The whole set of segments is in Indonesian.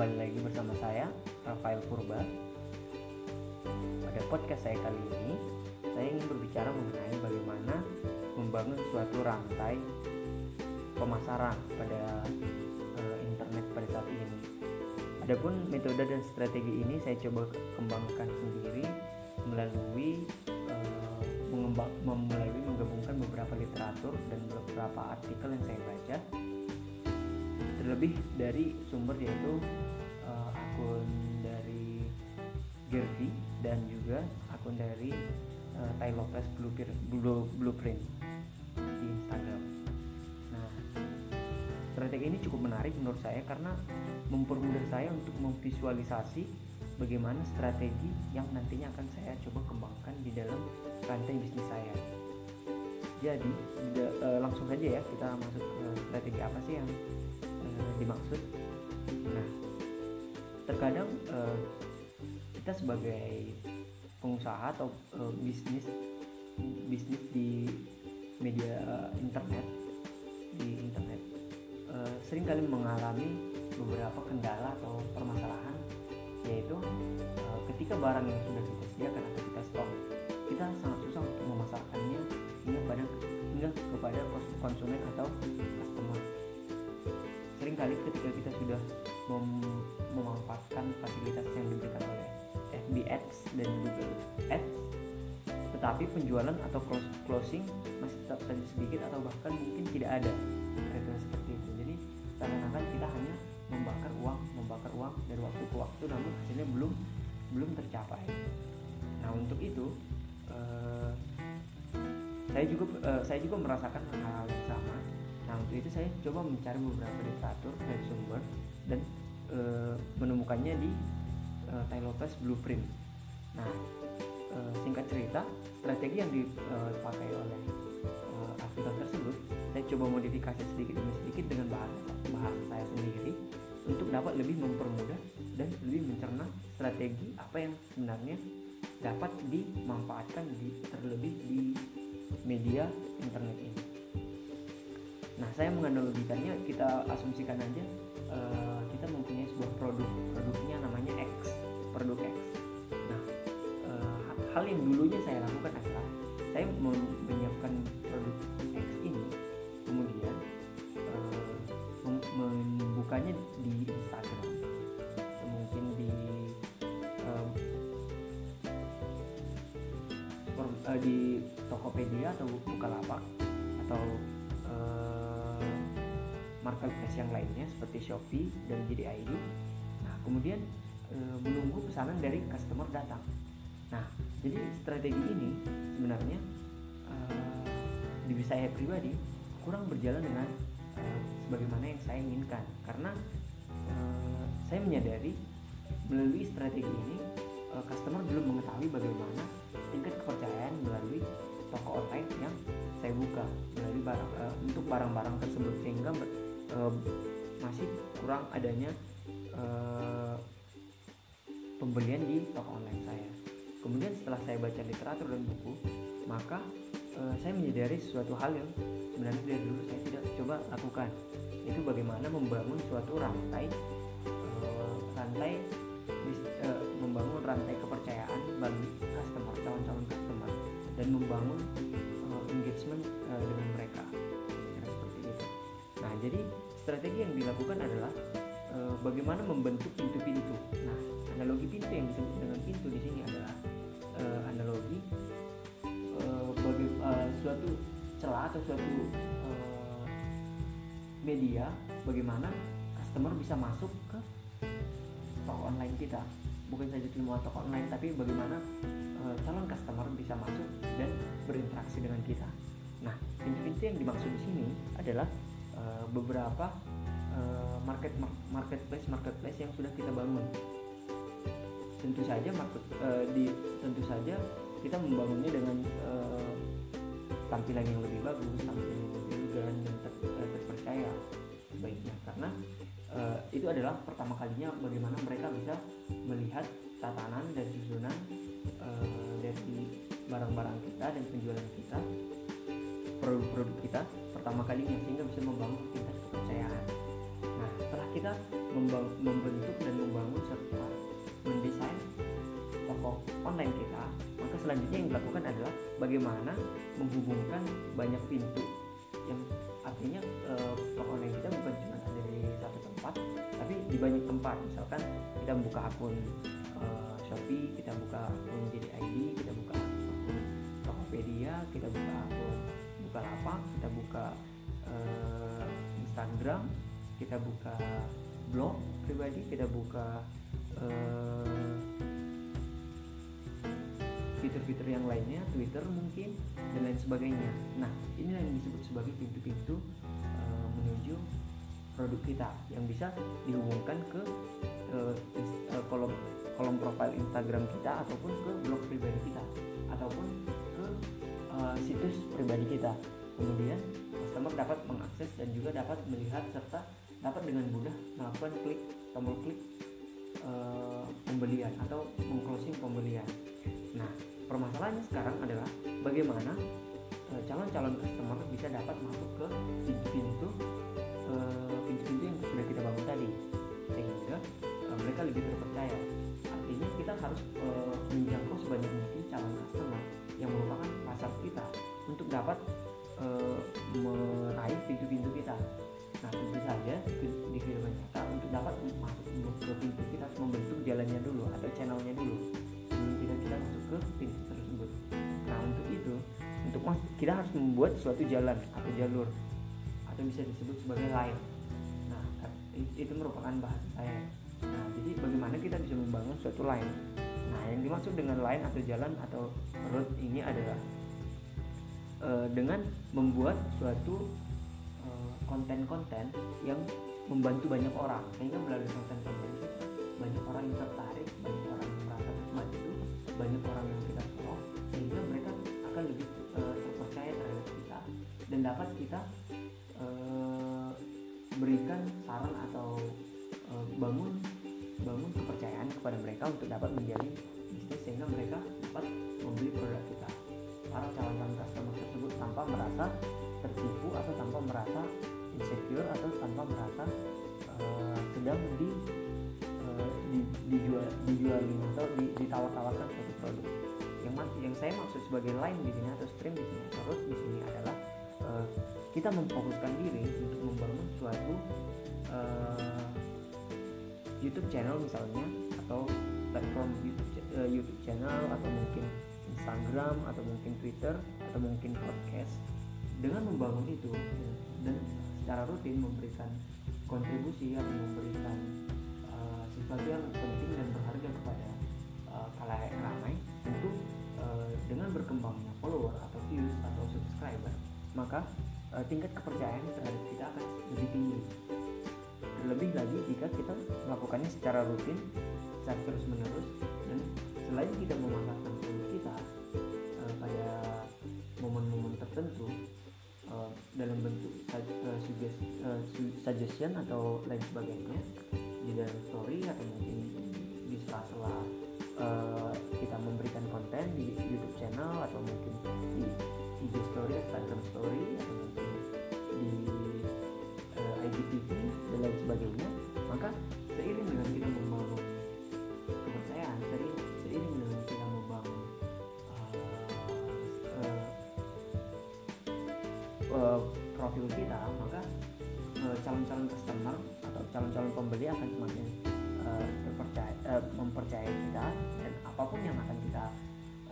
Kembali lagi bersama saya, Rafael Purba. Pada podcast saya kali ini, saya ingin berbicara mengenai bagaimana membangun suatu rantai pemasaran pada uh, internet pada saat ini. Adapun metode dan strategi ini saya coba kembangkan sendiri melalui uh, mengembang, melalui menggabungkan beberapa literatur dan beberapa artikel yang saya baca terlebih dari sumber yaitu akun dari Gervi dan juga akun dari uh, Tai Lopez Blueprint, di Instagram. Nah, strategi ini cukup menarik menurut saya karena mempermudah saya untuk memvisualisasi bagaimana strategi yang nantinya akan saya coba kembangkan di dalam rantai bisnis saya. Jadi, langsung saja ya kita masuk ke strategi apa sih yang dimaksud nah terkadang uh, kita sebagai pengusaha atau uh, bisnis bisnis di media internet di internet uh, sering kali mengalami beberapa kendala atau permasalahan yaitu uh, ketika barang yang sudah kita sediakan atau kita stok kita sangat susah untuk memasarkannya hingga pada hingga kepada konsumen atau customer. Kali ketika kita sudah mem memanfaatkan fasilitas yang diberikan oleh FB dan Google Ads tetapi penjualan atau closing masih tetap saja sedikit atau bahkan mungkin tidak ada kira seperti itu. Jadi seakan-akan kita hanya membakar uang membakar uang dari waktu ke waktu namun hasilnya belum belum tercapai. Nah untuk itu uh, saya juga uh, saya juga merasakan hal yang sama Nah untuk itu saya coba mencari beberapa literatur dari sumber dan e, menemukannya di e, Lopez Blueprint. Nah e, singkat cerita strategi yang dipakai oleh e, artikel tersebut saya coba modifikasi sedikit demi sedikit dengan bahasa bahasa saya sendiri untuk dapat lebih mempermudah dan lebih mencerna strategi apa yang sebenarnya dapat dimanfaatkan di terlebih di media internet ini. Nah, saya menganalogikannya kita asumsikan aja uh, kita mempunyai sebuah produk, produknya namanya X, produk X. Nah, uh, hal yang dulunya saya lakukan adalah saya menyiapkan produk X ini, kemudian uh, membukanya di Instagram, mungkin di di Tokopedia atau Bukalapak atau marketplace yang lainnya seperti Shopee dan JDID. Nah, kemudian e, menunggu pesanan dari customer datang. Nah, jadi strategi ini sebenarnya e, di saya pribadi kurang berjalan dengan e, sebagaimana yang saya inginkan karena e, saya menyadari melalui strategi ini e, customer belum mengetahui bagaimana tingkat kepercayaan melalui toko online yang saya buka melalui barang uh, untuk barang-barang tersebut sehingga masih kurang adanya uh, pembelian di toko online saya. Kemudian setelah saya baca literatur dan buku, maka uh, saya menyadari sesuatu hal yang sebenarnya dari dulu saya tidak coba lakukan. Itu bagaimana membangun suatu rantai uh, rantai uh, membangun rantai kepercayaan bagi customer calon-calon customer dan membangun engagement dengan mereka jadi strategi yang dilakukan adalah e, bagaimana membentuk pintu-pintu. Nah, analogi pintu yang disebut dengan pintu di sini adalah e, analogi e, bagi e, suatu celah atau suatu e, media bagaimana customer bisa masuk ke toko online kita. Bukan saja cuma toko online, tapi bagaimana e, calon customer bisa masuk dan berinteraksi dengan kita. Nah, pintu-pintu yang dimaksud di sini adalah Eh, beberapa uh, market marketplace marketplace yang sudah kita bangun. Tentu saja market uh, di tentu saja kita membangunnya dengan uh, tampilan yang lebih bagus tampilan yang lebih elegan dan ter, uh, terpercaya sebaiknya. Karena uh, itu adalah pertama kalinya bagaimana mereka bisa melihat tatanan dan susunan uh, dari barang-barang kita dan penjualan kita produk-produk kita pertama kalinya sehingga bisa membangun tingkat kepercayaan. Nah setelah kita membentuk dan membangun serta mendesain toko online kita maka selanjutnya yang dilakukan adalah bagaimana menghubungkan banyak pintu yang artinya eh, toko online kita bukan cuma ada di satu tempat tapi di banyak tempat. Misalkan kita membuka akun eh, Shopee kita buka akun Bukalapak kita buka eh, Instagram kita buka blog pribadi kita buka eh, fitur-fitur yang lainnya Twitter mungkin dan lain sebagainya. Nah ini yang disebut sebagai pintu-pintu uh, menuju produk kita yang bisa dihubungkan ke uh, uh, kolom kolom profil Instagram kita ataupun ke blog pribadi kita ataupun ke uh, situs pribadi kita kemudian customer dapat mengakses dan juga dapat melihat serta dapat dengan mudah melakukan klik tombol klik uh, pembelian atau mengclosing pembelian. Nah permasalahannya sekarang adalah bagaimana eh, calon-calon customer bisa dapat masuk ke pintu-pintu eh, pintu-pintu yang sudah kita bangun tadi sehingga mereka lebih terpercaya. Artinya kita harus menjangkau sebanyak mungkin calon customer yang merupakan pasar kita untuk dapat uh, meraih pintu-pintu kita. Nah tentu saja di kehidupan nyata untuk dapat masuk ke pintu kita harus membentuk jalannya dulu atau channelnya dulu ke pintu tersebut. Nah untuk itu untuk kita harus membuat suatu jalan atau jalur atau bisa disebut sebagai line nah itu merupakan bahasa saya. Nah jadi bagaimana kita bisa membangun suatu line nah yang dimaksud dengan line atau jalan atau road ini adalah uh, dengan membuat suatu eh, konten-konten uh, yang membantu banyak orang. Sehingga melalui konten-konten banyak orang yang tertarik banyak orang yang merasa terbantu banyak orang yang kita follow sehingga mereka akan lebih uh, terpercaya terhadap kita dan dapat kita uh, berikan saran atau uh, bangun bangun kepercayaan kepada mereka untuk dapat menjadi bisnis sehingga mereka dapat membeli produk kita. Para calon-calon customer tanpa merasa tertipu atau tanpa merasa insecure atau tanpa merasa uh, sedang di di, dijual dijualin atau di, ditawar-tawarkan suatu produk. Yang yang saya maksud sebagai line di sini atau stream di sini terus di sini adalah uh, kita memfokuskan diri untuk membangun suatu uh, YouTube channel misalnya atau platform YouTube uh, YouTube channel atau mungkin Instagram atau mungkin Twitter atau mungkin podcast dengan membangun itu dan secara rutin memberikan kontribusi atau memberikan sesuatu yang penting dan berharga kepada uh, kalayak ramai tentu uh, dengan berkembangnya follower atau views atau subscriber maka uh, tingkat kepercayaan terhadap kita akan lebih tinggi. Terlebih lagi jika kita melakukannya secara rutin secara terus menerus dan selain kita memasarkan produk kita dalam bentuk uh, suggestion atau lain sebagainya di dalam story atau mungkin di sela-sela uh, kita memberikan konten di YouTube channel atau mungkin di IG story, Instagram story atau mungkin di uh, eh, IGTV dan lain sebagainya maka seiring dengan kita kita maka calon-calon customer calon-calon pembeli akan semakin uh, terpercaya uh, mempercayai kita dan apa pun yang akan kita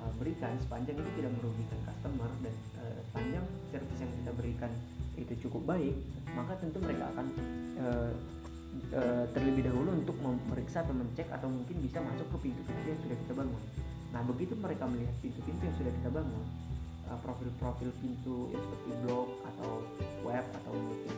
uh, berikan sepanjang itu tidak merugikan customer dan uh, sepanjang service yang kita berikan itu cukup baik maka tentu mereka akan uh, uh, terlebih dahulu untuk memeriksa atau mencek atau mungkin bisa masuk ke pintu-pintu yang sudah kita bangun. Nah begitu mereka melihat pintu-pintu yang sudah kita bangun profil-profil uh, pintu ya seperti blog atau web atau mungkin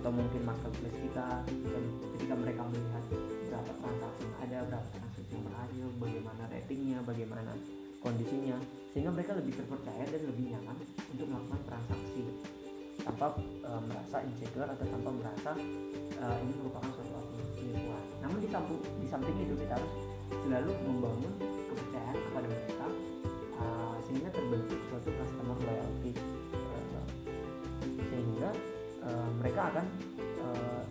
atau mungkin marketplace kita dan ketika mereka melihat berapa transaksi yang ada berapa transaksi yang berhasil bagaimana ratingnya bagaimana kondisinya sehingga mereka lebih terpercaya dan lebih nyaman untuk melakukan transaksi tanpa e, merasa insecure atau tanpa merasa e, ini merupakan suatu penipuan namun di samping, di samping itu kita harus selalu membangun kepercayaan kepada mereka e, sehingga terbentuk suatu customer loyalty akan uh,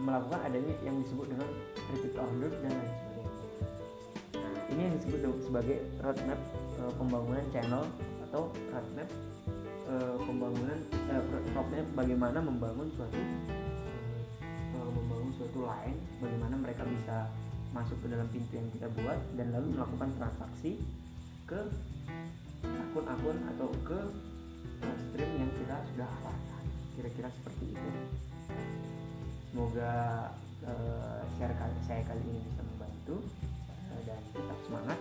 melakukan adanya yang disebut dengan repeat order dan lain sebagainya. Ini yang disebut sebagai roadmap uh, pembangunan channel atau roadmap uh, pembangunan uh, roadmap bagaimana membangun suatu uh, membangun suatu line, bagaimana mereka bisa masuk ke dalam pintu yang kita buat dan lalu melakukan transaksi ke akun-akun atau ke stream yang kita sudah arahkan kira-kira seperti itu. Semoga uh, share kali, saya kali ini bisa membantu uh, dan tetap semangat